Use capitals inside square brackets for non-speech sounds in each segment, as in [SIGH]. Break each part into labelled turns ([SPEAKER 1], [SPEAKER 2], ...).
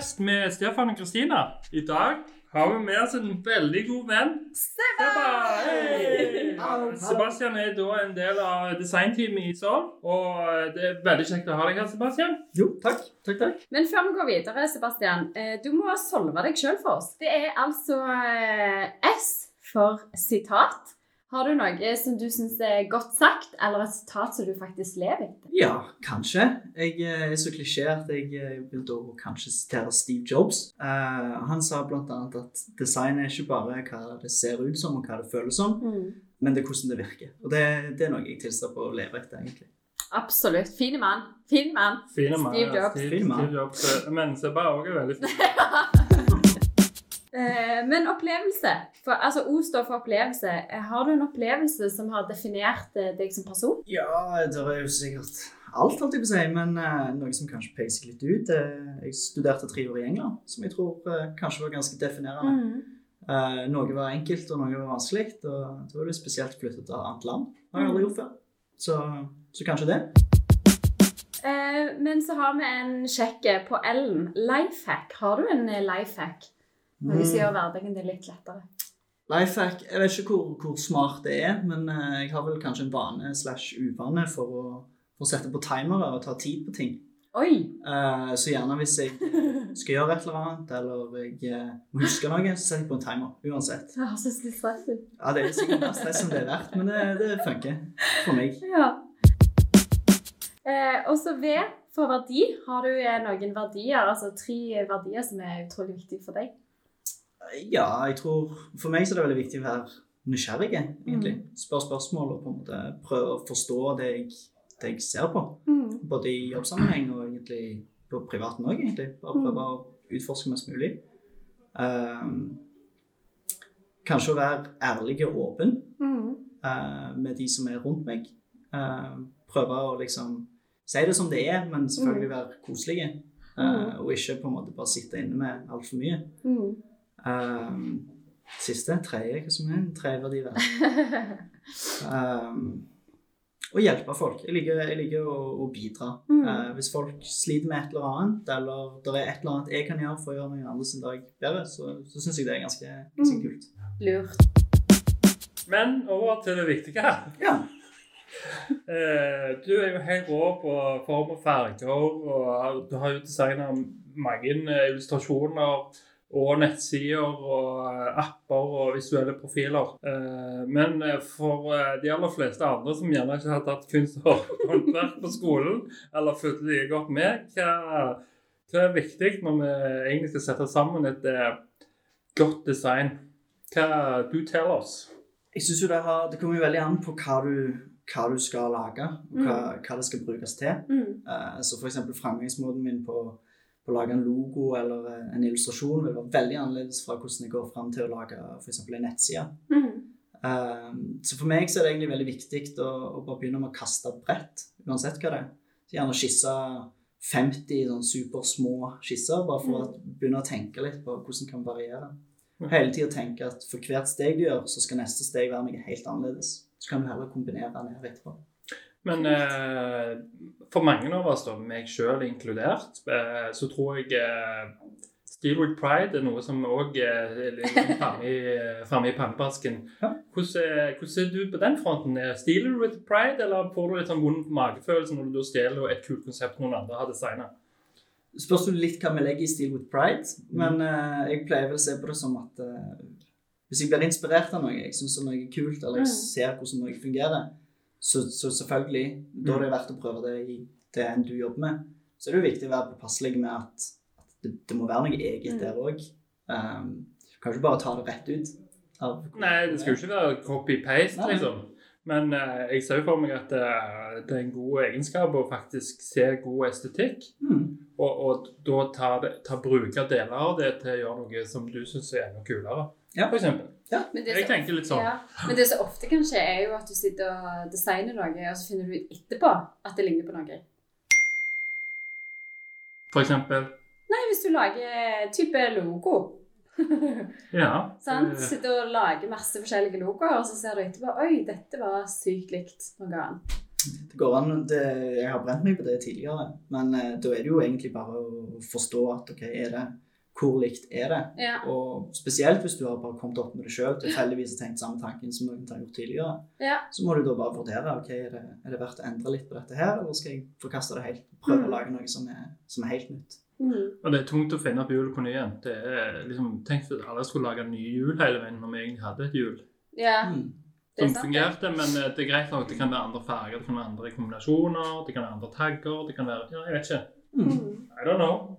[SPEAKER 1] podkast med Stefan og Kristina. I dag har vi med oss en veldig god venn. Seba! Hey! Sebastian er da en del av designteamet i Sol. Og det er veldig kjekt å ha deg her, Sebastian.
[SPEAKER 2] Jo, takk. Takk, takk.
[SPEAKER 3] Men før vi går videre, Sebastian, eh, du må solve deg sjøl for oss. Det er altså eh, S for sitat. Har du noe som du syns er godt sagt, eller et sitat som du faktisk lever etter?
[SPEAKER 2] Ja, kanskje. Jeg eh, er så klisjé at jeg eh, vil da kanskje sitere Steve Jobs. Uh, han sa bl.a. at design er ikke bare hva det ser ut som og hva det føles som, men det er hvordan det virker. Og det, det er noe jeg tilstreber å leve etter, egentlig.
[SPEAKER 3] Absolutt. Fin mann. Fin mann. Steve
[SPEAKER 1] ja.
[SPEAKER 3] Jobs.
[SPEAKER 1] Steve. Steve Jobs. eh, Men bare òg er veldig fin. [LAUGHS]
[SPEAKER 3] Eh, men opplevelse. For, altså, O står for opplevelse. Eh, Har du en opplevelse som har definert eh, deg som person?
[SPEAKER 2] Ja, det er jo sikkert alt, holdt jeg på å si, men uh, noe som kanskje peker seg litt ut. uh, jeg studerte tre år i England, som jeg tror uh, kanskje var ganske definerende. Eh, noe var enkelt, og noe var vanskelig. Og det var det spesielt flyttet flytte til et annet land. Det har jeg aldri gjort før. Så, så kanskje det.
[SPEAKER 3] Men så har vi en sjekk på L-en. Lifehack. Har du en eh, lifehack? Noe som gjør hverdagen din litt lettere?
[SPEAKER 2] Lifehack Jeg vet ikke hvor, hvor smart det er, men eh, jeg har vel kanskje en vane slash uvane for å, for å sette på timere og ta tid på ting.
[SPEAKER 3] Oi!
[SPEAKER 2] Uh, så gjerne hvis jeg skal gjøre et eller annet, eller jeg eh, må huske noe, så setter jeg på en timer. Uansett.
[SPEAKER 3] Det er stress ut.
[SPEAKER 2] Ja, Det er sikkert mer stress enn det er verdt, men det, det funker for meg.
[SPEAKER 3] Ja. Eh, også V for verdi. Har du noen verdier, altså tre verdier som er utrolig viktige for deg?
[SPEAKER 2] Ja, jeg tror For meg så er det veldig viktig å være nysgjerrig, egentlig. Spør spørsmål og på en måte prøve å forstå det jeg, det jeg ser på. Både i jobbsammenheng og egentlig på privaten òg, egentlig. Bare prøve å utforske mest mulig. Um, kanskje å være ærlig og åpen eh, med de som er rundt meg. Uh, prøve å liksom si det som det er, men selvfølgelig være koselige. Uh, og ikke på en måte bare sitte inne med altfor mye. Ehm, siste, tredje, hva som er en tredje verdi der? [LAUGHS] Ehm, å hjelpe folk. Jeg liker, jeg liker å, å bidra. Eh, hvis folk sliter med et eller annet, eller det er et eller annet jeg kan gjøre for å gjøre noen andres dag bedre, så, så syns jeg det er ganske, ganske kult.
[SPEAKER 3] Lurt.
[SPEAKER 1] Men over til det viktige. her.
[SPEAKER 2] Ja. [LAUGHS]
[SPEAKER 1] Eh, du er jo helt rå på form og farger, og du har jo designa mange illustrasjoner og nettsider og eh, apper og visuelle profiler. Eh, Men eh, for de aller fleste andre som gjerne ikke har tatt kunst og [LAUGHS] håndverk på skolen, eller fulgt like godt med, hva, hva er viktig når vi egentlig skal sette sammen et godt design? Hva du teller oss?
[SPEAKER 2] Jeg synes jo det, har, det kommer jo veldig an på hva du, hva du skal lage, og hva, hva det skal brukes til.
[SPEAKER 3] Mm.
[SPEAKER 2] Uh, så eksempel framgangsmåten min på å lage en logo eller eh, en illustrasjon vil være veldig annerledes fra hvordan jeg går fram til å lage eksempel en nettside.
[SPEAKER 3] Mm.
[SPEAKER 2] Um, så for meg så er det egentlig veldig viktig å, å bare begynne med å kaste brett, uansett hva det er. Så gjerne skisse 50 sånn supersmå skisser, bare for å begynne å tenke litt på hvordan kan variere. Hele tida tenke at for hvert steg du gjør, så skal neste steg være noe helt annerledes. Så kan du heller kombinere ned etterpå.
[SPEAKER 1] Men eh, for mange av oss, da, meg sjøl inkludert, eh, så tror jeg eh, Steelwood with pride er noe som òg er framme i, fremme i pannebasken.
[SPEAKER 2] Ja.
[SPEAKER 1] Hvordan, ser hvordan er du på den fronten? Er Stealer with pride, eller får du litt sånn vond magefølelse når du da stjeler et kult konsept noen andre har designa?
[SPEAKER 2] Spørs jo litt hva vi legger i Steelwood with pride, men eh, jeg pleier vel å se på det som at eh, hvis jeg blir inspirert av noe, jeg syns noe er kult, eller jeg
[SPEAKER 3] Mm.
[SPEAKER 2] ser hvordan noe fungerer, så, så selvfølgelig, da er det verdt å prøve det i det enn du jobber med. Så er det jo viktig å være påpasselig med at, at det, det må være noe eget
[SPEAKER 3] Mm.
[SPEAKER 2] der òg. Um, du kan ikke bare ta det rett ut. Av,
[SPEAKER 1] Nei, det skal jo ikke være copy-paste, liksom. Men uh, jeg ser jo for meg at eh, det er en god egenskap å faktisk se god estetikk.
[SPEAKER 2] Mm.
[SPEAKER 1] Og, og da ta, ta bruke deler av det til å gjøre noe som du syns er enda kulere.
[SPEAKER 2] Ja.
[SPEAKER 1] For
[SPEAKER 3] det
[SPEAKER 1] Jeg tenker litt sånn.
[SPEAKER 3] Ja. Men det som ofte kan skje, er jo at du sitter og designer noe, og så finner du ut etterpå at det ligner på noe.
[SPEAKER 1] For eksempel.
[SPEAKER 3] Nei, hvis du lager type logo. [LAUGHS]
[SPEAKER 1] Ja.
[SPEAKER 3] Sant?
[SPEAKER 1] eh,
[SPEAKER 3] Sitter og lager masse forskjellige logoer, og så ser du etterpå Oi, dette var sykt likt noe annet.
[SPEAKER 2] Det går an, det, Jeg har brent meg på det tidligere, men eh, da er det jo egentlig bare å forstå at ok, er det, hvor likt er det?
[SPEAKER 3] Ja.
[SPEAKER 2] Og spesielt hvis du har bare kommet opp med det sjøl, tilfeldigvis har tenkt samme tanken som noen har gjort tidligere,
[SPEAKER 3] Ja.
[SPEAKER 2] så må du da bare vurdere ok, er det, er det verdt å endre litt på dette her, eller skal jeg forkaste det helt? Prøve
[SPEAKER 3] Mm.
[SPEAKER 2] å lage noe som er, som er helt nytt.
[SPEAKER 3] Mm.
[SPEAKER 1] Og det er tungt å finne opp hjulet på ny igjen. Det er liksom, Tenk at alle skulle lage nye hjul hele veien når vi egentlig hadde et hjul
[SPEAKER 3] ja.
[SPEAKER 2] Mm.
[SPEAKER 3] Det
[SPEAKER 1] som fungerte. Men eh, det er greit nok. Det kan være andre farger, det kan være andre kombinasjoner, det kan være andre tagger, det kan være Ja, jeg vet ikke.
[SPEAKER 2] Mm.
[SPEAKER 3] Mm.
[SPEAKER 1] I don't know.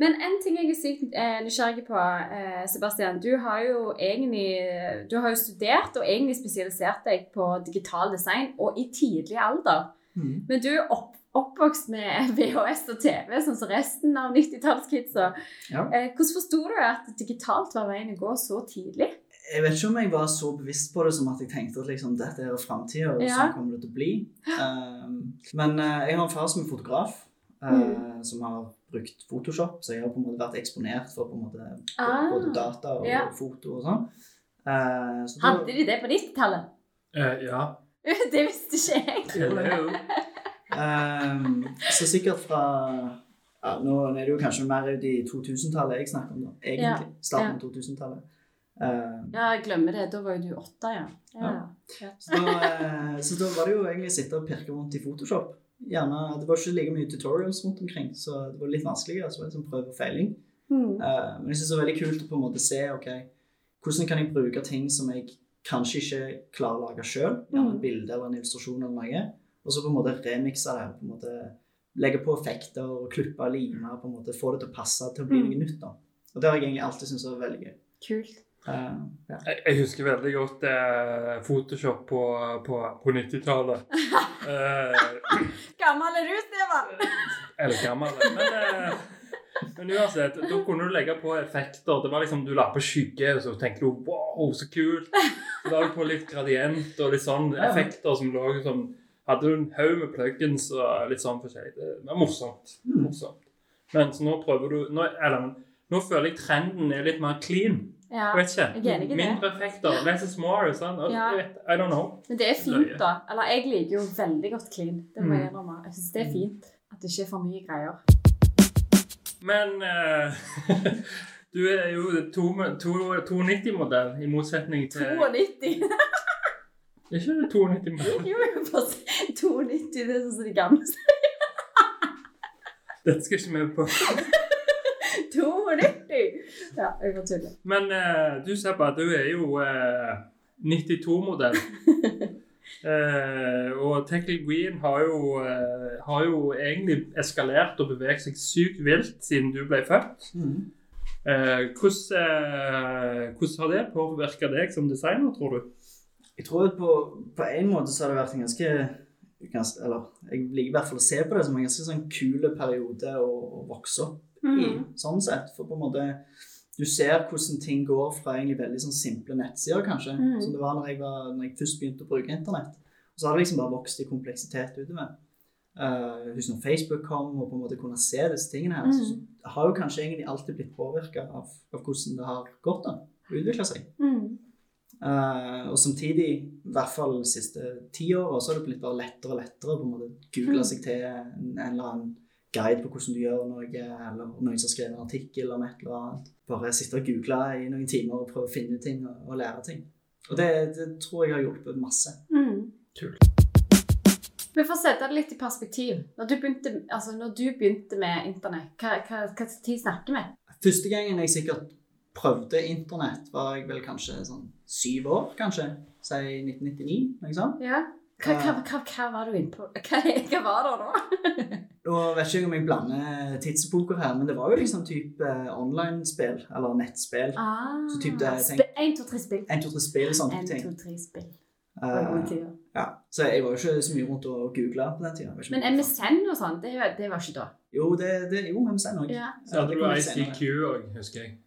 [SPEAKER 3] Men en ting jeg er sykt eh, nysgjerrig på, eh, Sebastian. Du har jo egentlig du har jo studert og egentlig spesialisert deg på digital design, og i tidlig alder.
[SPEAKER 2] Mm.
[SPEAKER 3] Men du er opp, oppvokst med [LAUGHS] VHS og TV, sånn som resten av 90-tallskidsa.
[SPEAKER 2] Ja.
[SPEAKER 3] Eh, hvordan forsto du at digitalt var veien å gå så tidlig?
[SPEAKER 2] Jeg vet ikke om jeg var så bevisst på det som at jeg tenkte at liksom, dette er framtida, og
[SPEAKER 3] Ja.
[SPEAKER 2] sånn kommer det til å bli. Um, [GASPS] men jeg har en far som er fotograf,
[SPEAKER 3] Mm.
[SPEAKER 2] som har brukt Photoshop, så jeg har på en måte vært eksponert for på en måte
[SPEAKER 3] Ah,
[SPEAKER 2] både data og
[SPEAKER 3] ja.
[SPEAKER 2] foto og sånn. Uh, så da-
[SPEAKER 3] Hadde de det på 90-tallet?
[SPEAKER 1] Uh, ja. [LAUGHS]
[SPEAKER 3] Det visste ikke jeg.
[SPEAKER 1] Hello.
[SPEAKER 2] Ehm, så sikkert fra ja, Nå er det jo kanskje mer ut i 2000-tallet jeg snakker om, da. Egentlig. Starten av 2000-tallet. Uh,
[SPEAKER 3] Ja, jeg glemmer det. Da var jo du åtte, ja. ja. ja.
[SPEAKER 2] så, da, eh, så da var det jo egentlig å sitte og pirke rundt i Photoshop. Gjerne, Det var ikke like mye tutorials rundt omkring, så det var litt vanskeligere. Så var det sånn prøve og feiling.
[SPEAKER 3] Mm.
[SPEAKER 2] Uh, men jeg synes det er veldig kult å på en måte se ok, hvordan kan jeg bruke ting som jeg kanskje ikke klarer å lage sjøl. Gjerne
[SPEAKER 3] Mm.
[SPEAKER 2] et bilde eller en illustrasjon eller noe. Og så på en måte remikse det. på en måte Legge på effekter og klippe og lime. på en måte Få det til å passe til å bli
[SPEAKER 3] Mm.
[SPEAKER 2] noe nytt. da. Og det har jeg egentlig alltid syntes var veldig gøy.
[SPEAKER 3] Kult.
[SPEAKER 2] Uh, ja.
[SPEAKER 1] Jeg, jeg husker veldig godt eh, Photoshop på, på, på 90-tallet. [LAUGHS] Eh,
[SPEAKER 3] Gammel er du, Stefan?
[SPEAKER 1] eller gammel. Men, uh, men uansett, da kunne du legge på effekter. Det var liksom, Du la på skygge, og så tenkte du wow, så kult. Så la du på litt gradient og litt sånn effekter som lå som Hadde du en haug med plugins og litt sånn forskjellig. Det var morsomt.
[SPEAKER 2] Mm.
[SPEAKER 1] morsomt. Men så nå prøver du nå, Eller nå føler jeg trenden er litt mer clean.
[SPEAKER 3] Ja.
[SPEAKER 1] Jeg vet ikke.
[SPEAKER 3] Jeg.
[SPEAKER 1] Mindre effekter. Less is more. Sånn. Altså,
[SPEAKER 3] Ja.
[SPEAKER 1] I don't know.
[SPEAKER 3] Men det er fint, da. Eller jeg liker jo veldig godt clean. Det må jeg
[SPEAKER 1] Mm.
[SPEAKER 3] innrømme. Jeg synes det er fint at det ikke er for mye greier.
[SPEAKER 1] Men uh, [LAUGHS] du er jo 290-modell, i motsetning til
[SPEAKER 3] 92!
[SPEAKER 1] Er ikke det 290-modell?
[SPEAKER 3] Jo, for 92, det er sånn som de gamle
[SPEAKER 1] Dette skal ikke vi på. [LAUGHS]
[SPEAKER 3] 92! [LAUGHS] Ja, jeg får tulle.
[SPEAKER 1] Men uh, du Sebba, du er jo uh, 92-modell. uh, og Technical Green har jo, eh, har jo egentlig eskalert og beveget seg sykt vilt siden du ble født.
[SPEAKER 2] Mm.
[SPEAKER 1] Eh, hvordan, hvordan har det påvirka deg som designer, tror du?
[SPEAKER 2] Jeg tror at på, på en måte så har det vært en ganske, ganske Eller jeg liker i hvert fall å se på det som en ganske sånn kul periode å, å vokse opp i.
[SPEAKER 3] Mm.
[SPEAKER 2] sånn sett. For på en måte du ser hvordan ting går fra egentlig veldig sånn simple nettsider, kanskje,
[SPEAKER 3] Mm.
[SPEAKER 2] som det var når jeg, var, når jeg først begynte å bruke internett. Og så har det liksom bare vokst i kompleksitet utover. Uh, husk når Facebook kom og på en måte kunne se disse tingene her,
[SPEAKER 3] Mm.
[SPEAKER 2] så har jo kanskje egentlig alltid blitt påvirka av, av hvordan det har gått da, å utvikle seg.
[SPEAKER 3] Mm.
[SPEAKER 2] Uh, og samtidig, i hvert fall de siste ti åra, så har det blitt bare lettere og lettere å på en måte google
[SPEAKER 3] Mm.
[SPEAKER 2] seg til en, en eller annen guide på hvordan du gjør noe, eller noen som har skrevet en artikkel om et eller annet. Bare sitte og google i noen timer og prøve å finne ting og, og lære ting. Og det, det tror jeg har hjulpet masse.
[SPEAKER 3] Mm.
[SPEAKER 1] Kult.
[SPEAKER 3] Men for å sette det litt i perspektiv Når du begynte, altså når du begynte med internett, hva, hva, hva tid snakker vi?
[SPEAKER 2] Første gangen jeg sikkert prøvde internett, var jeg vel kanskje sånn syv år, kanskje. Si 1999, noe sånt.
[SPEAKER 3] Ja. Hva, hva, hva, hva var du inne på? [LAUGHS] Hva, hva var det nå? [LAUGHS]
[SPEAKER 2] Nå vet ikke om jeg blander tidsepoker her, men det var jo liksom type eh, online-spill, eller nettspill.
[SPEAKER 3] Ah,
[SPEAKER 2] Så typ det, tenk-
[SPEAKER 3] sp 1, 2, 3 spill.
[SPEAKER 2] 1, 2, 3 spill sånne
[SPEAKER 3] 1,
[SPEAKER 2] ting.
[SPEAKER 3] 2, 3 spill.
[SPEAKER 2] Eh,
[SPEAKER 3] tider.
[SPEAKER 2] ja. Så jeg var jo ikke så mye rundt og googla på den tida.
[SPEAKER 3] Men MSN og sånn, det, det var ikke da.
[SPEAKER 2] Jo, det, det, jo MSN òg.
[SPEAKER 3] Ja.
[SPEAKER 1] Så hadde du ICQ òg, husker jeg.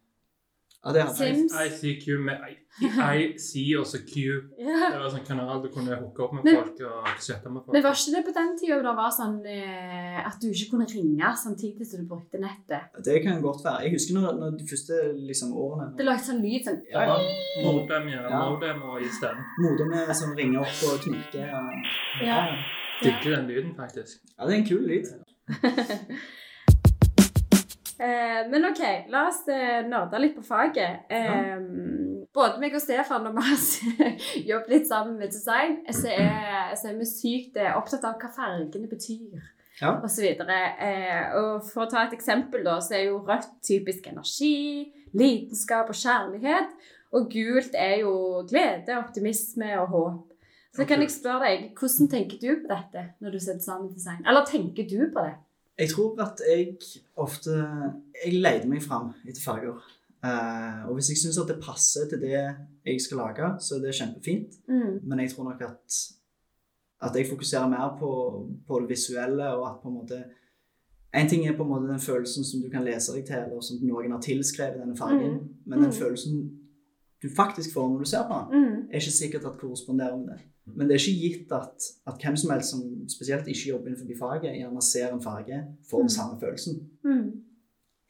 [SPEAKER 2] Ja, det hadde.
[SPEAKER 3] Sims.
[SPEAKER 1] ICQ med IC og så Q. [LAUGHS]
[SPEAKER 3] Ja.
[SPEAKER 1] Det var en sånn kanal du kunne hooke opp med
[SPEAKER 3] Men-
[SPEAKER 1] folk og chatte med folk.
[SPEAKER 3] Men var ikke det på den tida det var sånn eh, at du ikke kunne ringe samtidig som du brukte nettet?
[SPEAKER 2] Det kan godt være. Jeg husker når, når de første liksom, årene
[SPEAKER 3] Det lagde sånn lyd sånn
[SPEAKER 2] Ja, ja.
[SPEAKER 1] Modem, ja.
[SPEAKER 2] Ja.
[SPEAKER 1] Modem og i
[SPEAKER 2] stedet. med som ringer opp og knirker. og-
[SPEAKER 3] Ja.
[SPEAKER 1] Digger den lyden, faktisk.
[SPEAKER 2] ja, det er en kul lyd. [LAUGHS]
[SPEAKER 3] Eh, men OK, la oss eh, nerde litt på faget. Eh, Både meg og Stefan, når vi har jobbet litt sammen med design, så er, så er vi sykt eh, opptatt av hva fargene betyr.
[SPEAKER 2] Ja.
[SPEAKER 3] Og så videre. Eh, og for å ta et eksempel, da, så er jo rødt typisk energi, lidenskap og kjærlighet. Og gult er jo glede, optimisme og håp. Så kan jeg spørre deg, hvordan tenker du på dette når du setter sammen design? Eller tenker du på det?
[SPEAKER 2] Jeg tror at jeg ofte Jeg leter meg fram etter farger. Uh, og hvis jeg syns at det passer til det jeg skal lage, så er det kjempefint.
[SPEAKER 3] Mm.
[SPEAKER 2] Men jeg tror nok at, at jeg fokuserer mer på, på det visuelle, og at på en måte En ting er på en måte den følelsen som du kan lese deg til, eller som noen har tilskrevet denne fargen,
[SPEAKER 3] Mm.
[SPEAKER 2] men den
[SPEAKER 3] Mm.
[SPEAKER 2] følelsen du faktisk får når du ser på den,
[SPEAKER 3] Mm.
[SPEAKER 2] er ikke sikkert at korresponderer med det. Men det er ikke gitt at, at hvem som helst som spesielt ikke jobber innenfor faget, gjerne ser en farge, får den
[SPEAKER 3] Mm.
[SPEAKER 2] samme følelsen.
[SPEAKER 3] Mm.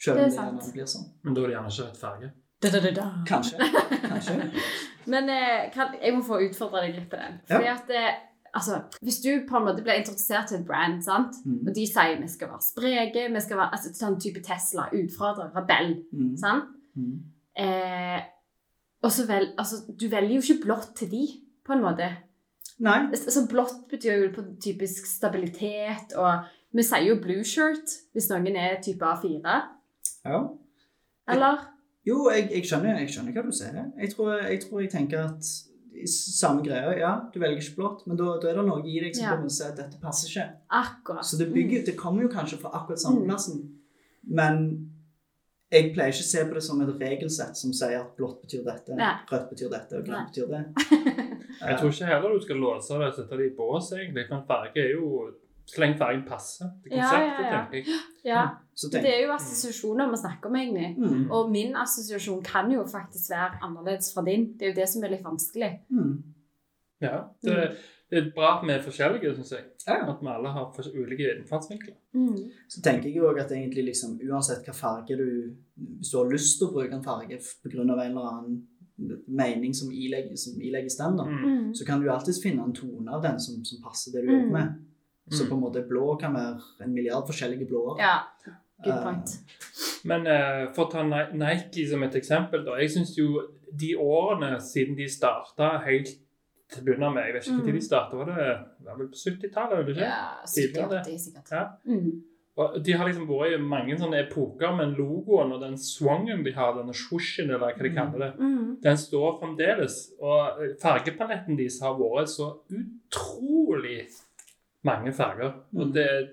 [SPEAKER 2] Selv
[SPEAKER 3] Det er
[SPEAKER 2] om det gjerne blir sånn.
[SPEAKER 1] Men da er det gjerne ikke et farge.
[SPEAKER 2] Kanskje. Kanskje. [LAUGHS]
[SPEAKER 3] Men eh, kan, jeg må få utfordre deg litt på den. Fordi at eh, altså, Hvis du på en måte blir introdusert til et brand, sant?
[SPEAKER 2] Mm.
[SPEAKER 3] og de sier vi skal være spreke, vi skal være altså, sånn type Tesla, utfordrer, rebell,
[SPEAKER 2] Mm.
[SPEAKER 3] sant?
[SPEAKER 2] Mm.
[SPEAKER 3] Eh, og så vel, altså, Du velger jo ikke blått til de, på en måte.
[SPEAKER 2] Nei.
[SPEAKER 3] Så blått betyr jo på typisk stabilitet, og vi sier jo blue shirt hvis noen er type A4.
[SPEAKER 2] Ja.
[SPEAKER 3] Eller?
[SPEAKER 2] Jo, jeg, jeg, skjønner, jeg skjønner hva du sier. Jeg tror jeg, tror jeg tenker at samme greia, ja, du velger ikke blått, men da, da er det noe i deg som
[SPEAKER 3] Ja.
[SPEAKER 2] kommer at dette passer ikke.
[SPEAKER 3] Akkurat.
[SPEAKER 2] Så det, bygger, det kommer jo kanskje fra akkurat samme
[SPEAKER 3] Mm.
[SPEAKER 2] plassen, men jeg pleier ikke å se på det som et regelsett som sier at blått betyr dette,
[SPEAKER 3] Nei.
[SPEAKER 2] rødt betyr dette, og grønt betyr det. [LAUGHS]
[SPEAKER 1] Jeg tror ikke heller du skal låse det og sette det i bås, egentlig. For farge er jo Så lenge fargen passer til
[SPEAKER 3] Ja,
[SPEAKER 1] konseptet,
[SPEAKER 3] ja, ja.
[SPEAKER 1] tenker jeg.
[SPEAKER 3] Ja,
[SPEAKER 2] Så
[SPEAKER 3] Det er jo assosiasjoner vi snakker om, egentlig.
[SPEAKER 2] mm,
[SPEAKER 3] Og min assosiasjon kan jo faktisk være annerledes fra din. Det er jo det som er litt vanskelig.
[SPEAKER 2] mm.
[SPEAKER 1] Ja, det, det er bra at vi er forskjellige, syns jeg.
[SPEAKER 2] Ja.
[SPEAKER 1] At vi alle har ulike innfallsvinkler.
[SPEAKER 3] Mm.
[SPEAKER 2] Så tenker jeg jo også at egentlig liksom, uansett hva farge du Hvis du har lyst til å bruke en farge pga. en eller annen mening som ilegges, som ilegges den, da,
[SPEAKER 1] Mm.
[SPEAKER 3] Mm.
[SPEAKER 2] så kan du alltids finne en tone av den som, som passer det du
[SPEAKER 3] Mm.
[SPEAKER 2] jobber med. Så
[SPEAKER 1] Mm.
[SPEAKER 2] på en måte blå kan være en milliard forskjellige blåer.
[SPEAKER 3] Ja, good point.
[SPEAKER 1] Uh, Men uh, for å ta Nike som et eksempel, da. Jeg syns jo de årene siden de starta helt til med Jeg vet ikke
[SPEAKER 3] Mm.
[SPEAKER 1] de starta, var det var vel på 70-tallet? var det ikke?
[SPEAKER 3] Ja,
[SPEAKER 1] tidligere
[SPEAKER 3] sikkert.
[SPEAKER 1] det.
[SPEAKER 3] Det er sikkert.
[SPEAKER 1] Ja.
[SPEAKER 3] Mm.
[SPEAKER 1] Og de har liksom vært i mange sånne epoker, men logoen og den swangen de har, denne swooshen, eller hva de
[SPEAKER 2] Mm.
[SPEAKER 1] kaller det,
[SPEAKER 3] Mm.
[SPEAKER 1] den står fremdeles. Og fargepaletten deres har vært så utrolig mange farger. Og
[SPEAKER 2] Mm.
[SPEAKER 1] det,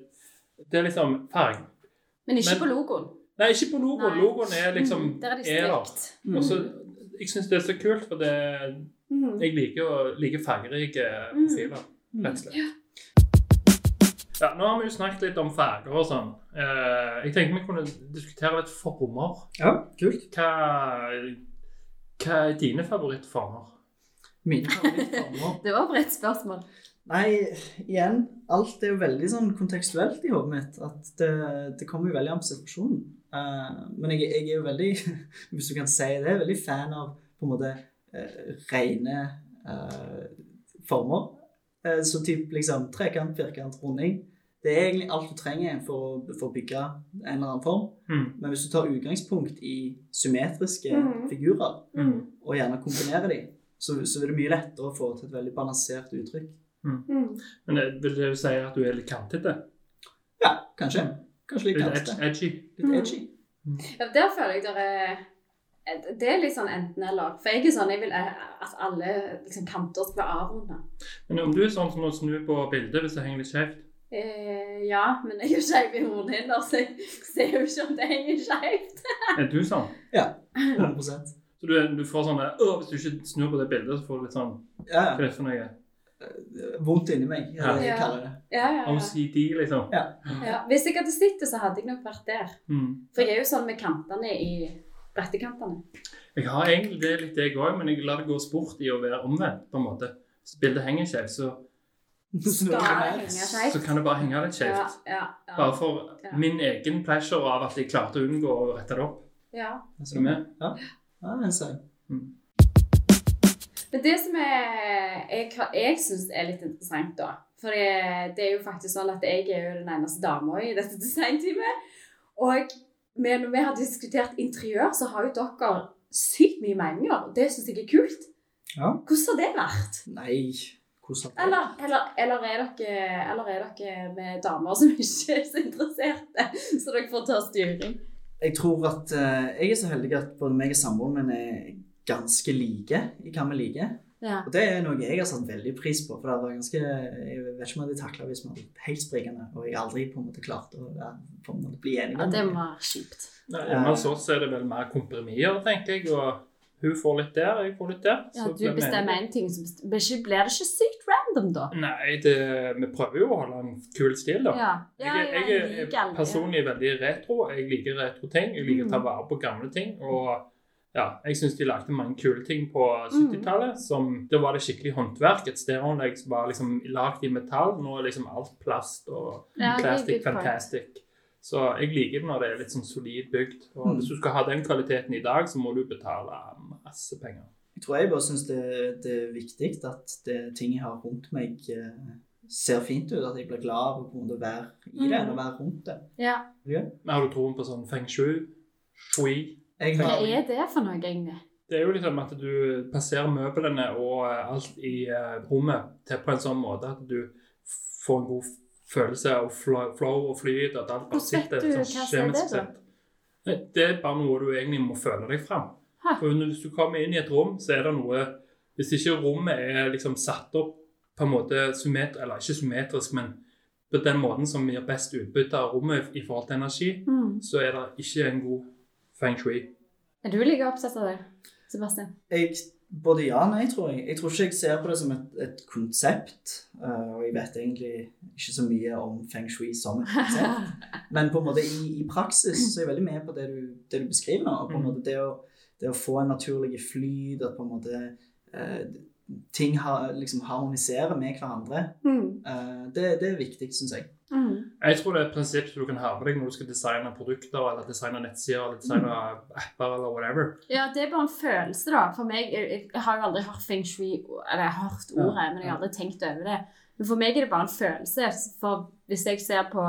[SPEAKER 1] det er liksom farg.
[SPEAKER 3] Men ikke
[SPEAKER 1] Men-
[SPEAKER 3] på logoen.
[SPEAKER 1] Nei, ikke på logoen.
[SPEAKER 3] Nei.
[SPEAKER 1] Logoen er liksom
[SPEAKER 3] Mm. Der er de strikt.
[SPEAKER 2] Mm.
[SPEAKER 1] Og så, jeg syns det er så kult, for det,
[SPEAKER 3] Mm.
[SPEAKER 1] jeg liker, å- liker fargerike
[SPEAKER 3] Mm.
[SPEAKER 1] profiler, rett og slett. Ja, nå har vi jo snakket litt om farger og sånn. Eh, jeg tenkte vi kunne diskutere litt former.
[SPEAKER 2] Ja, kult.
[SPEAKER 1] Hva, hva er dine favorittformer?
[SPEAKER 2] Mine favorittformer. [LAUGHS]
[SPEAKER 3] Det var et bredt spørsmål.
[SPEAKER 2] Nei, igjen, alt er jo veldig sånn kontekstuelt i hodet mitt. At det, det kommer jo veldig an på situasjonen. Eh, men jeg, jeg er jo veldig, [LAUGHS] hvis du kan si det, veldig fan av på en måte uh, rene uh, former. Eh, så typ liksom trekant, firkant, runding. Det er egentlig alt du trenger for, å- for å bygge en eller annen form.
[SPEAKER 1] Mm.
[SPEAKER 2] Men hvis du tar utgangspunkt i symmetriske
[SPEAKER 3] mm.
[SPEAKER 2] figurer,
[SPEAKER 3] Mm.
[SPEAKER 2] og gjerne kombinerer de, så, så er det mye lettere å få til et veldig balansert uttrykk.
[SPEAKER 3] Mm.
[SPEAKER 1] Men det, vil det si at du er litt kantete?
[SPEAKER 2] Ja, kanskje. Kanskje litt
[SPEAKER 1] Litt
[SPEAKER 2] kantete.
[SPEAKER 1] edgy? edgy.
[SPEAKER 2] Litt edgy.
[SPEAKER 3] Ja, der føler jeg det er Det er litt sånn enten-eller. For jeg er sånn, jeg vil at alle liksom, kanter skal være avrunda.
[SPEAKER 1] Men om du er sånn som å snu på bildet hvis det henger litt skjevt
[SPEAKER 3] Eh, ja, men jeg er jo skeiv i hornhinner, så jeg ser jo ikke om det henger skeivt. [LAUGHS]
[SPEAKER 1] Er du sånn? Ja.
[SPEAKER 2] 100
[SPEAKER 1] Så du, du får sånn Å, hvis du ikke snur på det bildet, så får du litt sånn
[SPEAKER 2] Ja,
[SPEAKER 1] Hva er det for noe?
[SPEAKER 2] vondt inni meg, Ja. jeg kaller det.
[SPEAKER 3] Ja, ja, ja.
[SPEAKER 1] OCD, liksom?
[SPEAKER 2] Ja.
[SPEAKER 3] ja. Hvis jeg hadde sett det, så hadde jeg nok vært der.
[SPEAKER 1] Mm.
[SPEAKER 3] For jeg er jo sånn med kantene i brettekantene.
[SPEAKER 1] Jeg har egentlig det litt, jeg òg, men jeg lar det gå sport i å være omvendt. på en måte. Hvis bildet henger skjevt, så, så kan det bare henge litt
[SPEAKER 3] Ja,
[SPEAKER 1] skjevt.
[SPEAKER 3] ja, ja.
[SPEAKER 1] Bare for
[SPEAKER 3] Ja.
[SPEAKER 1] min egen pleasure av at jeg klarte å unngå å rette det opp.
[SPEAKER 3] ja.
[SPEAKER 1] Er du med?
[SPEAKER 2] Ja, en ser.
[SPEAKER 3] Men det som er, jeg, jeg syns er litt interessant, da For det, det er jo faktisk sånn at jeg er jo den eneste dama i dette designteamet. Og vi, når vi har diskutert interiør, så har jo dere sykt mye meninger. Det syns jeg er kult.
[SPEAKER 2] Ja.
[SPEAKER 3] Hvordan har det vært?
[SPEAKER 2] Nei, hvordan har
[SPEAKER 3] Eller, eller, eller, er dere, eller er dere med damer som [LAUGHS] ikke er så interesserte, så dere får ta styring?
[SPEAKER 2] Jeg tror at uh, jeg er så heldig at både meg og samboeren min er ganske like i hva vi liker.
[SPEAKER 3] Ja.
[SPEAKER 2] Og det er noe jeg har satt veldig pris på. For det var ganske, Jeg vet ikke om jeg hadde takla hvis vi hadde vært helt sprikende og jeg aldri på en måte klarte å ja, på en måte bli enige.
[SPEAKER 3] ja, det var kjipt.
[SPEAKER 1] Ja, hos oss er det vel mer komprimier, tenker jeg. og hun får litt der, jeg får litt der.
[SPEAKER 3] Ja,
[SPEAKER 1] så
[SPEAKER 3] du bestemmer én ting, så blir det ikke sykt random, da?
[SPEAKER 1] Nei, det, vi prøver jo å holde en kul stil, da.
[SPEAKER 3] Ja, ja,
[SPEAKER 1] Jeg, jeg, jeg
[SPEAKER 3] jeg,
[SPEAKER 1] er personlig veldig retro. Jeg liker retro ting. Jeg liker å ta vare på gamle ting. Og ja, jeg syns de lagde mange kule ting på
[SPEAKER 3] Mm.
[SPEAKER 1] 70-tallet. som Da var det skikkelig håndverk. Et stereoanlegg som var liksom lagd i metall. Nå er liksom alt plast og
[SPEAKER 3] Ja,
[SPEAKER 1] plastic fantastic. Så jeg liker det når det er litt sånn solid bygd. Og
[SPEAKER 2] Mm.
[SPEAKER 1] hvis du skal ha den kvaliteten i dag, så må du betale masse penger.
[SPEAKER 2] Jeg tror jeg bare syns det, det er viktig at det, ting jeg har rundt meg, eh, ser fint ut. At jeg blir glad av å på en måte være i det
[SPEAKER 3] Mm.
[SPEAKER 2] og være rundt det.
[SPEAKER 3] Ja.
[SPEAKER 1] Men har du troen på sånn feng shui? Shui?
[SPEAKER 3] Hva er det for noe, egentlig?
[SPEAKER 1] Det er jo liksom at du passerer møblene og eh, alt i eh, rommet til på en sånn måte at du får en god følelse av flow og flyt. At alt bare
[SPEAKER 3] Hvordan vet
[SPEAKER 1] sitter
[SPEAKER 3] du
[SPEAKER 1] sånn
[SPEAKER 3] hva som er det, da?
[SPEAKER 1] Det er bare noe du egentlig må føle deg fram.
[SPEAKER 3] Hæ.
[SPEAKER 1] For hvis du kommer inn i et rom, så er det noe Hvis ikke rommet er liksom satt opp på en måte symmetrisk, eller ikke symmetrisk, men på den måten som gir best utbytte av rommet i forhold til energi,
[SPEAKER 3] Mm.
[SPEAKER 1] så er det ikke en god feng shui.
[SPEAKER 3] Er du like opptatt av det, Sebastian?
[SPEAKER 2] jeg, både ja og nei, tror jeg. Jeg tror ikke jeg ser på det som et, et konsept. Uh, og jeg vet egentlig ikke så mye om feng shui som et konsept. [LAUGHS] Men på en måte i, i praksis så er jeg veldig med på det du, det du beskriver og på en
[SPEAKER 1] Mm.
[SPEAKER 2] måte det å, det å få en naturlig flyt, at på en måte eh, ting har, liksom harmoniserer med hverandre,
[SPEAKER 3] Mm.
[SPEAKER 2] eh, det, det er viktig, syns jeg.
[SPEAKER 3] Mm.
[SPEAKER 1] Jeg tror det er et prinsipp du kan ha med deg når du skal designe produkter eller designe nettsider eller designe apper eller whatever.
[SPEAKER 3] Ja, det er bare en følelse, da. For meg, jeg, jeg har jo aldri hørt feng shui, eller jeg har hørt ordet, men jeg har aldri tenkt over det. Men for meg er det bare en følelse. For hvis jeg ser på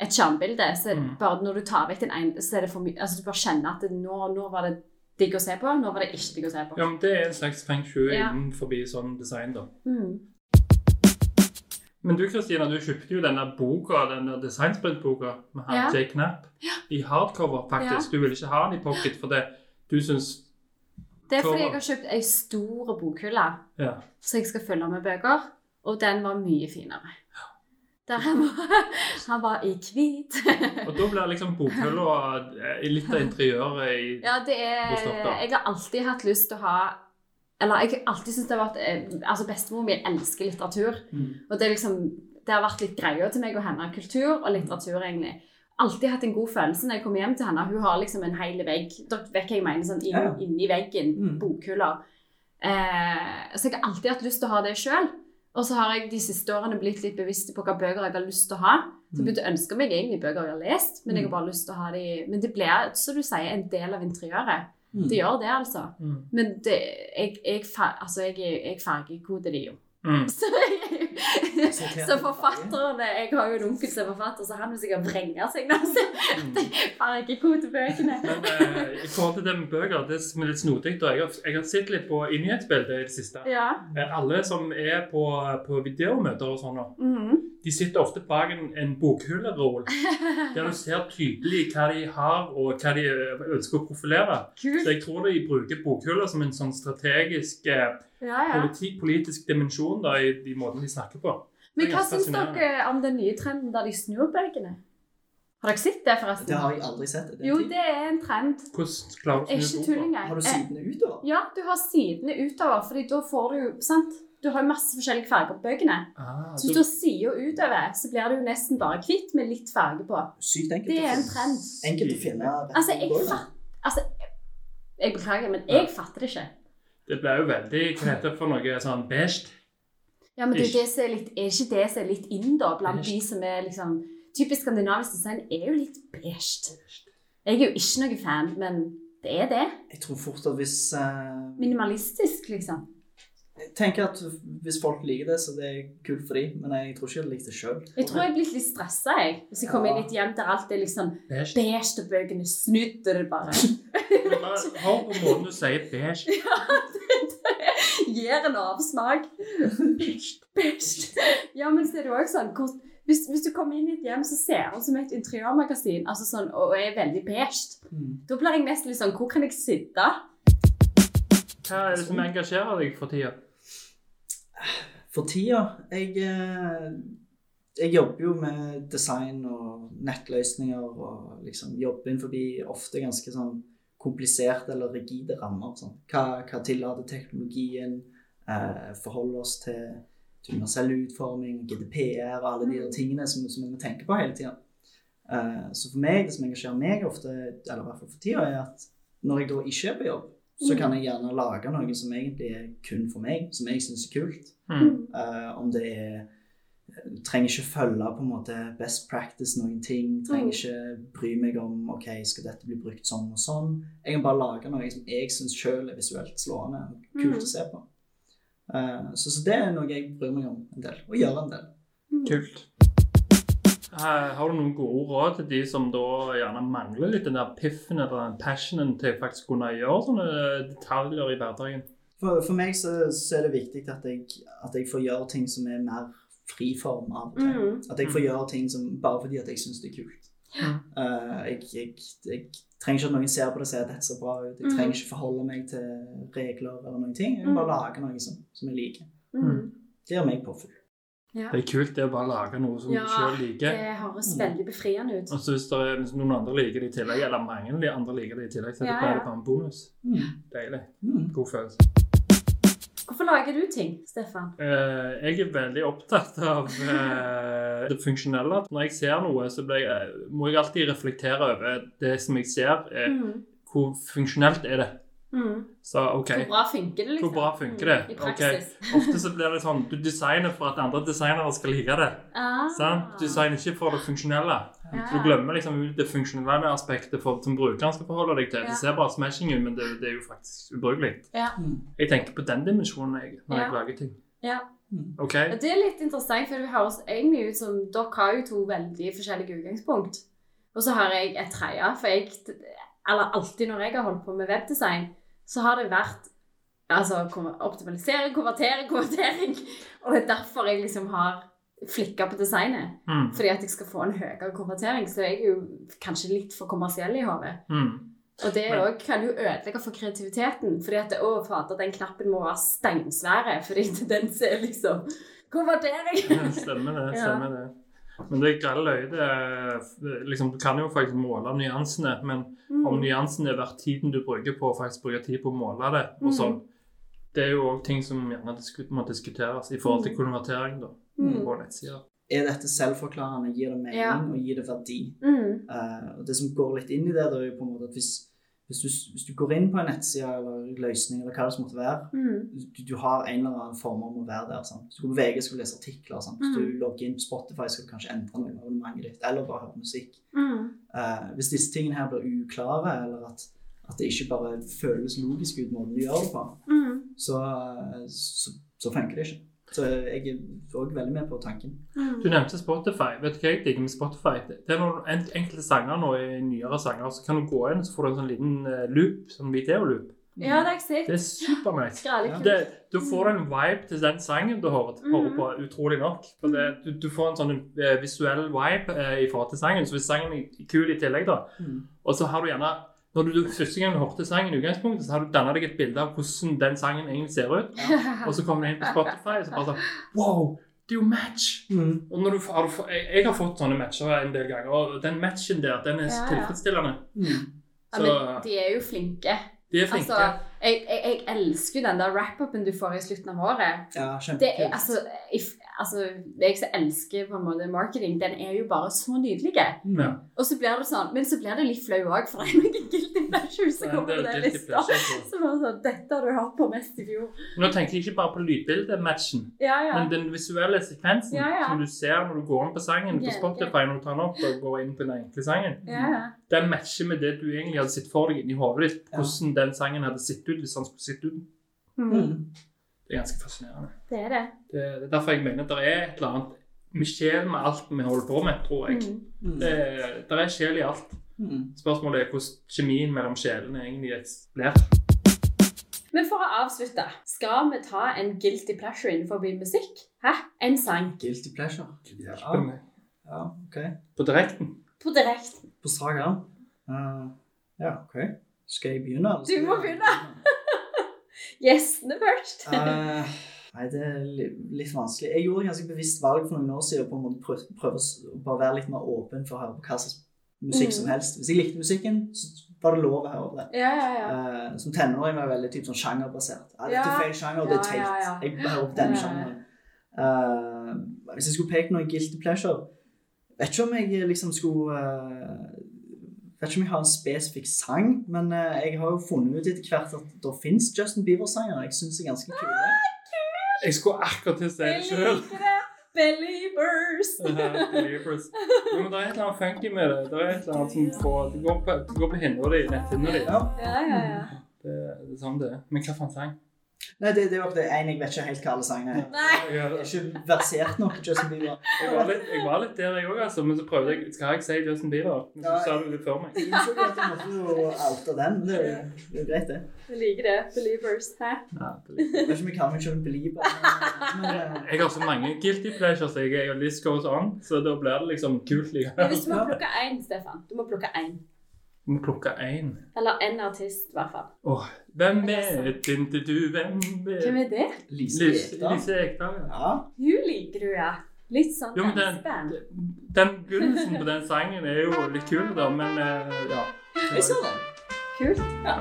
[SPEAKER 3] et skjermbilde, så er det
[SPEAKER 1] Mm.
[SPEAKER 3] bare når du tar vekk den ene, så er det for mye Altså du bare kjenner at det, nå, nå var det digg å se på, nå var det ikke digg å se på.
[SPEAKER 1] Ja, men Det er en slags feng shui
[SPEAKER 3] Ja.
[SPEAKER 1] innenfor sånn design. da.
[SPEAKER 3] Mm.
[SPEAKER 1] Men du Kristina, du kjøpte jo denne boka, denne designsprint-boka med han
[SPEAKER 3] Ja.
[SPEAKER 1] J. Knapp i hardcover, faktisk. Du ville ikke ha den i pocket for det. Du syns
[SPEAKER 3] Det er fordi jeg har kjøpt ei stor bokhylle,
[SPEAKER 1] Ja.
[SPEAKER 3] så jeg skal fylle med bøker, og den var mye finere. Han var, [LAUGHS] han var i hvit.
[SPEAKER 1] Og da blir liksom bokhylla eh, litt av interiøret i
[SPEAKER 3] Ja, det er. Jeg har alltid hatt lyst til å ha Eller jeg har alltid syntes det har vært eh, Altså, bestemor mi elsker litteratur.
[SPEAKER 2] Mm.
[SPEAKER 3] Og det liksom Det har vært litt greia til meg og henne. Kultur og litteratur, egentlig. Alltid hatt en god følelse når jeg kommer hjem til henne. Hun har liksom en hel vegg Dere vet hva jeg mener, sånn inn, inni veggen.
[SPEAKER 2] Mm.
[SPEAKER 3] Bokhylla. Eh, så jeg har alltid hatt lyst til å ha det sjøl. Og så har jeg de siste årene blitt litt bevisst på hva bøker jeg har lyst til å ha. Så jeg begynte å ønske meg egentlig bøker jeg har lest, men jeg har bare lyst til å ha de Men det blir, som du sier, en del av interiøret.
[SPEAKER 2] Mm.
[SPEAKER 3] Det gjør det, altså.
[SPEAKER 1] Mm.
[SPEAKER 3] Men det, jeg, jeg, altså, jeg, jeg fargekoder de jo.
[SPEAKER 1] Mm. [LAUGHS]
[SPEAKER 3] Så, jeg, [LAUGHS] så forfatterne Jeg har jo en onkel som er forfatter, så han vil sikkert vrenge seg [LAUGHS] han ikke
[SPEAKER 1] Mm.
[SPEAKER 3] de bøkene.
[SPEAKER 1] Men eh, i forhold til det med bøker, det som er litt snodig da, jeg har, jeg har sett litt på i nyhetsbildet i det siste.
[SPEAKER 3] Ja.
[SPEAKER 1] Eh, Alle som er på, på videomøter og sånn, nå,
[SPEAKER 3] -hmm.
[SPEAKER 1] de sitter ofte bak en, en bokhylleroll, [LAUGHS] der du ser tydelig hva de har og hva de eh, ønsker å profilere. Så jeg tror de bruker bokhuller som en sånn strategisk eh,
[SPEAKER 3] Ja, ja.
[SPEAKER 1] politi, politisk dimensjon da, i de måtene de snakker på.
[SPEAKER 3] Men hva syns dere om den nye trenden der de snur bøkene? Har dere sett det, forresten?
[SPEAKER 2] Det har jeg aldri sett. Det
[SPEAKER 3] Jo, det er en trend.
[SPEAKER 1] Hvordan klarer
[SPEAKER 3] er
[SPEAKER 1] du
[SPEAKER 3] ikke tull engang.
[SPEAKER 2] Har du sidene utover?
[SPEAKER 3] Ja, du har sidene utover, fordi da får du jo Sant? Du har jo masse forskjellige farger på bøkene.
[SPEAKER 1] Ah,
[SPEAKER 3] Så hvis du har sida utover, så blir du nesten bare hvitt med litt farge på.
[SPEAKER 2] Sykt enkelt.
[SPEAKER 3] Det er en trend.
[SPEAKER 2] Enkelt å finne.
[SPEAKER 3] Altså, jeg fatt, altså, Jeg beklager, men jeg fatter det ikke.
[SPEAKER 1] Det ble jo veldig Hva heter det for noe sånn beige?
[SPEAKER 3] Ja, men det er, det som er, litt, er ikke det som er litt inn, da, blant de som er liksom Typisk skandinavisk design er jo litt beige. Jeg er jo ikke noe fan, men det er det.
[SPEAKER 2] Jeg tror fort at hvis uh,
[SPEAKER 3] Minimalistisk, liksom.
[SPEAKER 2] Jeg tenker at hvis folk liker det, så det er kult for dem. Men jeg tror ikke jeg liker det sjøl.
[SPEAKER 3] Jeg tror jeg er blitt litt stressa, jeg. Hvis jeg kommer ja. litt hjem der alt er liksom
[SPEAKER 1] Beige.
[SPEAKER 3] og bøkene snudd, og det bare
[SPEAKER 1] bare Hør på måten du sier beige. [LAUGHS]
[SPEAKER 3] gir en avsmak. Beige. Ja, men så er det jo også sånn hvor, hvis, hvis du kommer inn i et hjem som ser ut som et interiørmagasin altså sånn, og er veldig beige,
[SPEAKER 2] Mm.
[SPEAKER 3] da blir jeg nesten litt sånn Hvor kan jeg sitte?
[SPEAKER 1] Hva er det som engasjerer deg for tida?
[SPEAKER 2] For tida jeg, eh, jeg jobber jo med design og nettløsninger og liksom jobber innenfor ofte ganske sånn kompliserte eller rigide rammer. Sånn. Hva, hva tillater teknologien? Eh, forholde oss til, til universell utforming, GDPR og alle de der tingene som, som vi tenke på hele tida. Eh, så for meg, det som engasjerer meg ofte, eller i hvert fall for tida, er at når jeg da ikke er på jobb, så kan jeg gjerne lage noe som egentlig er kun for meg, som jeg syns er kult.
[SPEAKER 1] Mm.
[SPEAKER 2] Eh, om det er Trenger ikke følge på en måte best practice noen ting. Trenger
[SPEAKER 3] Mm.
[SPEAKER 2] ikke bry meg om ok, skal dette bli brukt sånn og sånn. Jeg kan bare lage noe som jeg syns sjøl er visuelt slående og kult
[SPEAKER 3] Mm.
[SPEAKER 2] å se på. Uh, så, så det er noe jeg bryr meg om en del, og gjør en del.
[SPEAKER 1] Kult. Eh, Har du noen gode råd til de som da gjerne mangler litt den der piffen eller den passionen til faktisk kunne gjøre sånne detaljer i hverdagen?
[SPEAKER 2] For, for meg så, så er det viktig at jeg, at jeg får gjøre ting som er mer friform av og til.
[SPEAKER 3] Mm.
[SPEAKER 2] At jeg får gjøre ting som, bare fordi at jeg syns det er kult.
[SPEAKER 1] Ja.
[SPEAKER 2] Uh, jeg, jeg, jeg trenger ikke at noen ser på det og sier at dette ser bra ut. Jeg
[SPEAKER 3] Mm.
[SPEAKER 2] trenger ikke forholde meg til regler eller noen ting. Jeg bare lage noe som, som jeg liker.
[SPEAKER 3] Mm.
[SPEAKER 2] Det gjør meg påfyll.
[SPEAKER 3] Ja.
[SPEAKER 1] Det er kult det å bare lage noe som
[SPEAKER 3] Ja,
[SPEAKER 1] du sjøl liker.
[SPEAKER 3] Det høres veldig befriende ut.
[SPEAKER 1] Og så hvis, det er, hvis noen andre liker det i tillegg, eller mange andre liker det i tillegg, så er det
[SPEAKER 3] Ja,
[SPEAKER 1] bare en bonus.
[SPEAKER 2] Mm.
[SPEAKER 1] Deilig.
[SPEAKER 2] Mm.
[SPEAKER 1] God følelse.
[SPEAKER 3] Hvorfor lager du ting, Stefan?
[SPEAKER 1] Uh, jeg er veldig opptatt av uh, det funksjonelle. Når jeg ser noe, så jeg, må jeg alltid reflektere over det som jeg ser. Eh,
[SPEAKER 3] Mm.
[SPEAKER 1] hvor funksjonelt er det?
[SPEAKER 3] Mm.
[SPEAKER 1] Så okay.
[SPEAKER 3] Hvor bra funker det, liksom?
[SPEAKER 1] Hvor bra funker det?
[SPEAKER 3] Mm, I praksis. Okay. [LAUGHS]
[SPEAKER 1] Ofte så blir det sånn du designer for at andre designere skal like det.
[SPEAKER 3] Ah.
[SPEAKER 1] Sant? Du designer ikke for det funksjonelle.
[SPEAKER 3] Ja.
[SPEAKER 1] Så du glemmer liksom det funksjonelle aspektet for, som brukeren skal forholde deg til.
[SPEAKER 3] Ja.
[SPEAKER 1] Det ser bare smashing ut, men det, det er jo faktisk ubrukelig.
[SPEAKER 3] Ja.
[SPEAKER 2] Mm.
[SPEAKER 1] Jeg tenker på den dimensjonen jeg, når jeg lager ting.
[SPEAKER 3] ja. Okay. Det er litt interessant, for det høres egentlig ut som dere har jo to veldig forskjellige utgangspunkt. Og så har jeg et tredje. For jeg, eller alltid når jeg har holdt på med webdesign, så har det vært altså, optimalisering, konvertering, konvertering. [LAUGHS] Og det er derfor jeg liksom har flikka på designet.
[SPEAKER 1] Mm.
[SPEAKER 3] Fordi at jeg skal få en høyere konvertering. Så jeg er jo kanskje litt for kommersiell i hodet.
[SPEAKER 1] Mm.
[SPEAKER 3] Og det
[SPEAKER 1] Men-
[SPEAKER 3] kan jo ødelegge for kreativiteten. Fordi at å, fader, den knappen må være steinsvære. Fordi [LAUGHS] den ser liksom Konvertering!
[SPEAKER 1] Stemmer det. [LAUGHS] Stemmer det. Men det grelle øyet det liksom, Du kan jo faktisk måle nyansene, men
[SPEAKER 3] Mm.
[SPEAKER 1] om nyansene er verdt tiden du bruker på å faktisk bruke tid på å måle det, og
[SPEAKER 3] Mm.
[SPEAKER 1] sånn, det er jo òg ting som gjerne må diskuteres i forhold til konvertering da,
[SPEAKER 3] Mm.
[SPEAKER 1] på nettsida.
[SPEAKER 2] Er dette selvforklarende? Gir det mening,
[SPEAKER 3] Ja.
[SPEAKER 2] og gir det verdi?
[SPEAKER 3] Mm.
[SPEAKER 2] Uh, og det som går litt inn i det, det er jo på en måte at hvis, hvis, du, hvis du går inn på en nettside eller løsning, eller hva det som måtte være,
[SPEAKER 3] Mm.
[SPEAKER 2] du, du har en eller annen form om å være der. Sant? Hvis du går på VG skal du lese artikler. Sant? Hvis
[SPEAKER 3] Mm.
[SPEAKER 2] du logger inn på Spotify skal du kanskje endre noe av abonnementet ditt, eller bare høre musikk.
[SPEAKER 3] Mm.
[SPEAKER 2] Eh, hvis disse tingene her blir uklare, eller at, at det ikke bare føles logisk ut måten du gjør det på,
[SPEAKER 3] Mm.
[SPEAKER 2] så, så, så funker det ikke. Så jeg er òg veldig med på tanken.
[SPEAKER 3] Mm.
[SPEAKER 1] Du nevnte Spotify. Vet du hva jeg digger med Spotify? Det er noen en, enkelte sanger nå i nyere sanger, så kan du gå inn og så får du en sånn liten eh, loop, sånn videoloop.
[SPEAKER 3] Ja, det har jeg sett.
[SPEAKER 1] Det er supernice.
[SPEAKER 2] Ja.
[SPEAKER 1] Du får en vibe til den sangen du hører, hører
[SPEAKER 3] Mhm.
[SPEAKER 1] på, utrolig nok. For det, du, du får en sånn eh, visuell vibe eh, i forhold til sangen. Så hvis sangen er kul i tillegg, da,
[SPEAKER 2] Mm.
[SPEAKER 1] og så har du gjerne Når du første gang du hørte sangen, i utgangspunktet, så har du danna deg et bilde av hvordan den sangen egentlig ser ut. Og så kommer du inn på Spotify, og så bare sånn Wow, det er jo match!
[SPEAKER 2] Mm.
[SPEAKER 1] Og når du, har du, jeg, jeg har fått sånne matcher en del ganger, og den matchen der, den er så
[SPEAKER 3] Ja, ja.
[SPEAKER 1] tilfredsstillende.
[SPEAKER 2] Mm.
[SPEAKER 3] Ja, men de er jo flinke.
[SPEAKER 1] de er flinke.
[SPEAKER 3] Altså, Jeg, jeg, jeg elsker jo den der wrap-upen du får i slutten av året.
[SPEAKER 2] Ja,
[SPEAKER 3] Det er, altså, if, altså, jeg som elsker på en måte marketing, den er jo bare så nydelig.
[SPEAKER 1] Ja.
[SPEAKER 3] Og så blir det sånn, Men så blir det litt flau òg, for det er noen guilty pleasures som
[SPEAKER 1] er
[SPEAKER 3] kommer på den lista. Som er sånn, Dette har du hørt på mest i fjor.
[SPEAKER 1] Nå tenker jeg ikke bare på lydbildematchen,
[SPEAKER 3] Ja, ja.
[SPEAKER 1] men den visuelle sekvensen
[SPEAKER 3] Ja, ja.
[SPEAKER 1] som du ser når du går inn på sangen på Spotify når du tar den opp og går inn på den enkle sangen.
[SPEAKER 3] ja, ja.
[SPEAKER 1] Den matcher med det du egentlig hadde sett for deg inni hodet ditt, hvordan den sangen hadde sett ut hvis han skulle sett ut.
[SPEAKER 3] Mm.
[SPEAKER 1] Det er ganske fascinerende.
[SPEAKER 3] Det er det.
[SPEAKER 1] Det, det er derfor jeg mener at det er et eller annet med sjel med alt vi holder på med, tror jeg.
[SPEAKER 3] Mm.
[SPEAKER 2] Mm.
[SPEAKER 1] Det, det er sjel i alt.
[SPEAKER 2] Mm.
[SPEAKER 1] Spørsmålet er hvordan kjemien mellom sjelene egentlig blir.
[SPEAKER 3] Men for å avslutte, skal vi ta en guilty pleasure innenfor musikk? Hæ? En sang.
[SPEAKER 2] Guilty pleasure. Ja, ja ok.
[SPEAKER 1] På direkten.
[SPEAKER 3] På direkten.
[SPEAKER 2] På Saga. Uh, ja, ok. Skal jeg begynne? eller
[SPEAKER 3] Du må begynne. Gjestene først.
[SPEAKER 2] uh, [LAUGHS] nei, det er litt vanskelig. Jeg gjorde et ganske bevisst valg for noen år siden på en måte prøve, prøve å være litt mer åpen for å høre på hva slags musikk som
[SPEAKER 3] Mm.
[SPEAKER 2] helst. Hvis jeg likte musikken, så var det lov å høre på det.
[SPEAKER 3] Ja, ja, ja.
[SPEAKER 2] Uh, som tenåring var jeg veldig typ, sånn sjangerbasert. Ja, dette er feil sjanger, det er teit. Jeg hører på denne
[SPEAKER 3] Ja, ja, ja.
[SPEAKER 2] sjangeren. Uh, hvis jeg skulle peke noe guilty pleasure Vet ikke om jeg liksom skulle eh, Vet ikke om jeg har en spesifikk sang, men eh, jeg har jo funnet ut etter hvert at det fins Justin Bieber-sanger jeg syns er ganske kule.
[SPEAKER 1] Jeg skulle akkurat til å si det
[SPEAKER 3] Jeg
[SPEAKER 1] sjøl.
[SPEAKER 3] liker det. Believers. [LAUGHS]
[SPEAKER 1] Men det er et eller annet funky med det. Det er et eller annet som får Det går på, det går på hinna di, netthinna di.
[SPEAKER 2] Ja.
[SPEAKER 3] Ja, ja, ja.
[SPEAKER 1] Det, det er sånn det er. Men hva for en sang?
[SPEAKER 2] Nei, det, det er jo det ene. jeg vet ikke helt hva alle sangene er.
[SPEAKER 3] Nei.
[SPEAKER 1] Jeg,
[SPEAKER 2] har ikke versert nok Justin Bieber.
[SPEAKER 1] jeg, var litt, jeg var litt der, jeg òg, altså. Men så prøvde jeg Skal jeg si Justin Bieber? Men så sa du litt før meg.
[SPEAKER 2] Jeg innså at jeg måtte jo oute den. Det er jo, det greit, det.
[SPEAKER 3] Jeg liker det. Believers. Hæ?
[SPEAKER 1] Ja, det
[SPEAKER 2] Jeg vet ikke om jeg kaller meg selv en belieber. Men, men
[SPEAKER 1] jeg har så mange guilty pleasures. Jeg er jo list goes on, så da blir det liksom kult
[SPEAKER 3] Men
[SPEAKER 1] likevel.
[SPEAKER 3] hvis du må plukke én, Stefan. Du må plukke én.
[SPEAKER 1] Vi må plukke én.
[SPEAKER 3] Eller en artist, i hvert fall.
[SPEAKER 1] Åh, hvem vet ikke du hvem
[SPEAKER 3] Hvem er det?
[SPEAKER 2] Lise Ekdal.
[SPEAKER 1] Lise ja.
[SPEAKER 3] Hun liker du, ja. Litt sånn
[SPEAKER 1] Jo, men den,
[SPEAKER 3] danseband.
[SPEAKER 1] den begynnelsen på den sangen er jo litt kul, da, men eh, ja.
[SPEAKER 2] Jeg den.
[SPEAKER 3] Kult.
[SPEAKER 2] Ja.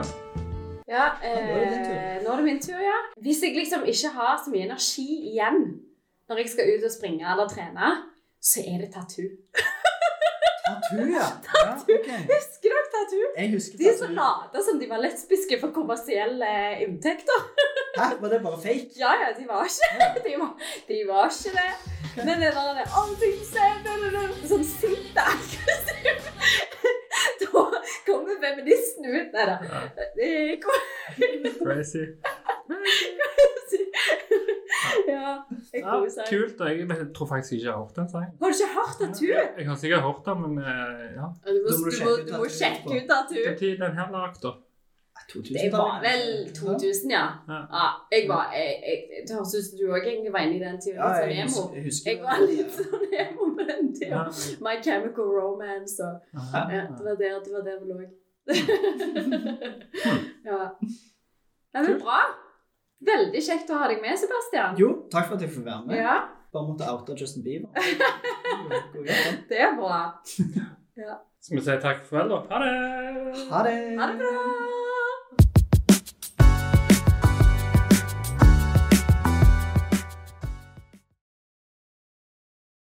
[SPEAKER 3] Ja,
[SPEAKER 2] er
[SPEAKER 3] eh, nå er det min tur, ja. Hvis jeg liksom ikke har så mye energi igjen når jeg skal ut og springe eller trene, så er det tattoo.
[SPEAKER 2] Tattoo, ja. [LAUGHS] ja okay.
[SPEAKER 3] Husker dere tattoo?
[SPEAKER 2] Jeg husker
[SPEAKER 3] De som
[SPEAKER 2] tattoo.
[SPEAKER 3] lata som de var lesbiske for kommersielle inntekter.
[SPEAKER 2] Hæ, var det bare fake? [LAUGHS]
[SPEAKER 3] Ja, ja, de var ikke
[SPEAKER 2] Ja. [LAUGHS]
[SPEAKER 3] De var, de var ikke det. Men det der det, det, Sånn sint aggressiv. Da kommer feministen ut. Nei da. Er
[SPEAKER 1] Crazy. [LAUGHS]
[SPEAKER 3] Ja, jeg
[SPEAKER 1] Ja, kult. og Jeg tror faktisk ikke jeg har hørt den sangen.
[SPEAKER 3] Har du ikke hørt tattoo?
[SPEAKER 1] Jeg har sikkert hørt den, men eh, ja.
[SPEAKER 3] Du må,
[SPEAKER 2] du
[SPEAKER 3] må,
[SPEAKER 2] sjekke ut
[SPEAKER 3] du må sjekke ut tattoo.
[SPEAKER 1] Når er den her lagd, da?
[SPEAKER 2] 2000
[SPEAKER 3] Det var vel 2000, ja.
[SPEAKER 1] Ja.
[SPEAKER 3] ja jeg var, jeg, jeg, det høres ut som du òg var inne i den tida.
[SPEAKER 2] Ja,
[SPEAKER 3] sånn
[SPEAKER 2] jeg husker, jeg husker
[SPEAKER 3] Jeg var litt sånn emo på den tida.
[SPEAKER 1] Ja.
[SPEAKER 3] My Chemical Romance og ja, Det var der det var der vi lå. [LAUGHS] ja. Det var bra. Veldig kjekt å ha deg med, Sebastian.
[SPEAKER 2] Jo, takk for at jeg fikk være med.
[SPEAKER 3] Ja,
[SPEAKER 2] Bare måtte oute Justin Bieber. [LAUGHS]
[SPEAKER 3] Det er bra. [LAUGHS]
[SPEAKER 1] Skal vi si takk for vel, da? Ha det!
[SPEAKER 2] Ha det.
[SPEAKER 3] Ha det bra.